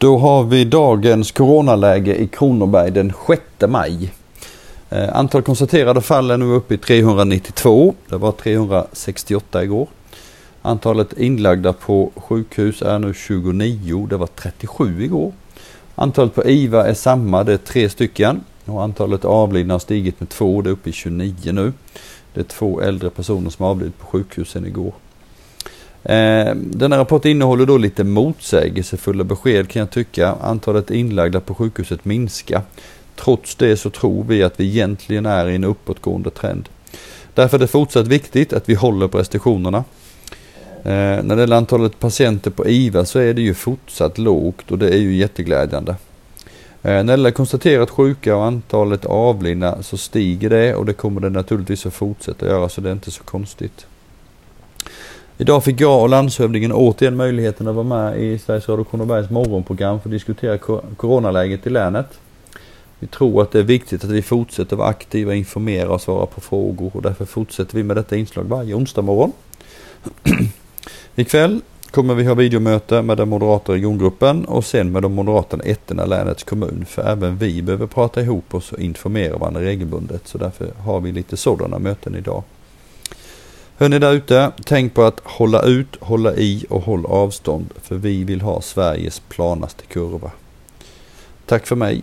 Då har vi dagens coronaläge i Kronoberg den 6 maj. Eh, antal konstaterade fall är nu uppe i 392. Det var 368 igår. Antalet inlagda på sjukhus är nu 29. Det var 37 igår. Antalet på IVA är samma, det är tre stycken. Och antalet avlidna har stigit med två, det är uppe i 29 nu. Det är två äldre personer som har avlidit på sjukhusen igår. Eh, den denna rapport innehåller då lite motsägelsefulla besked kan jag tycka. Antalet inlagda på sjukhuset minskar. Trots det så tror vi att vi egentligen är i en uppåtgående trend. Därför är det fortsatt viktigt att vi håller på restriktionerna. Eh, när det gäller antalet patienter på IVA så är det ju fortsatt lågt och det är ju jätteglädjande. Eh, när det gäller konstaterat sjuka och antalet avlidna så stiger det och det kommer det naturligtvis att fortsätta göra så det är inte så konstigt. Idag fick jag och landshövdingen återigen möjligheten att vara med i Sveriges Radio Kronobergs morgonprogram för att diskutera coronaläget i länet. Vi tror att det är viktigt att vi fortsätter vara aktiva, informera och svara på frågor och därför fortsätter vi med detta inslag varje onsdag morgon. Ikväll kommer vi ha videomöte med den moderata regiongruppen och sen med de moderata ettorna i länets kommun. För även vi behöver prata ihop oss och informera varandra regelbundet. Så därför har vi lite sådana möten idag. Hörni där ute, tänk på att hålla ut, hålla i och håll avstånd. För vi vill ha Sveriges planaste kurva. Tack för mig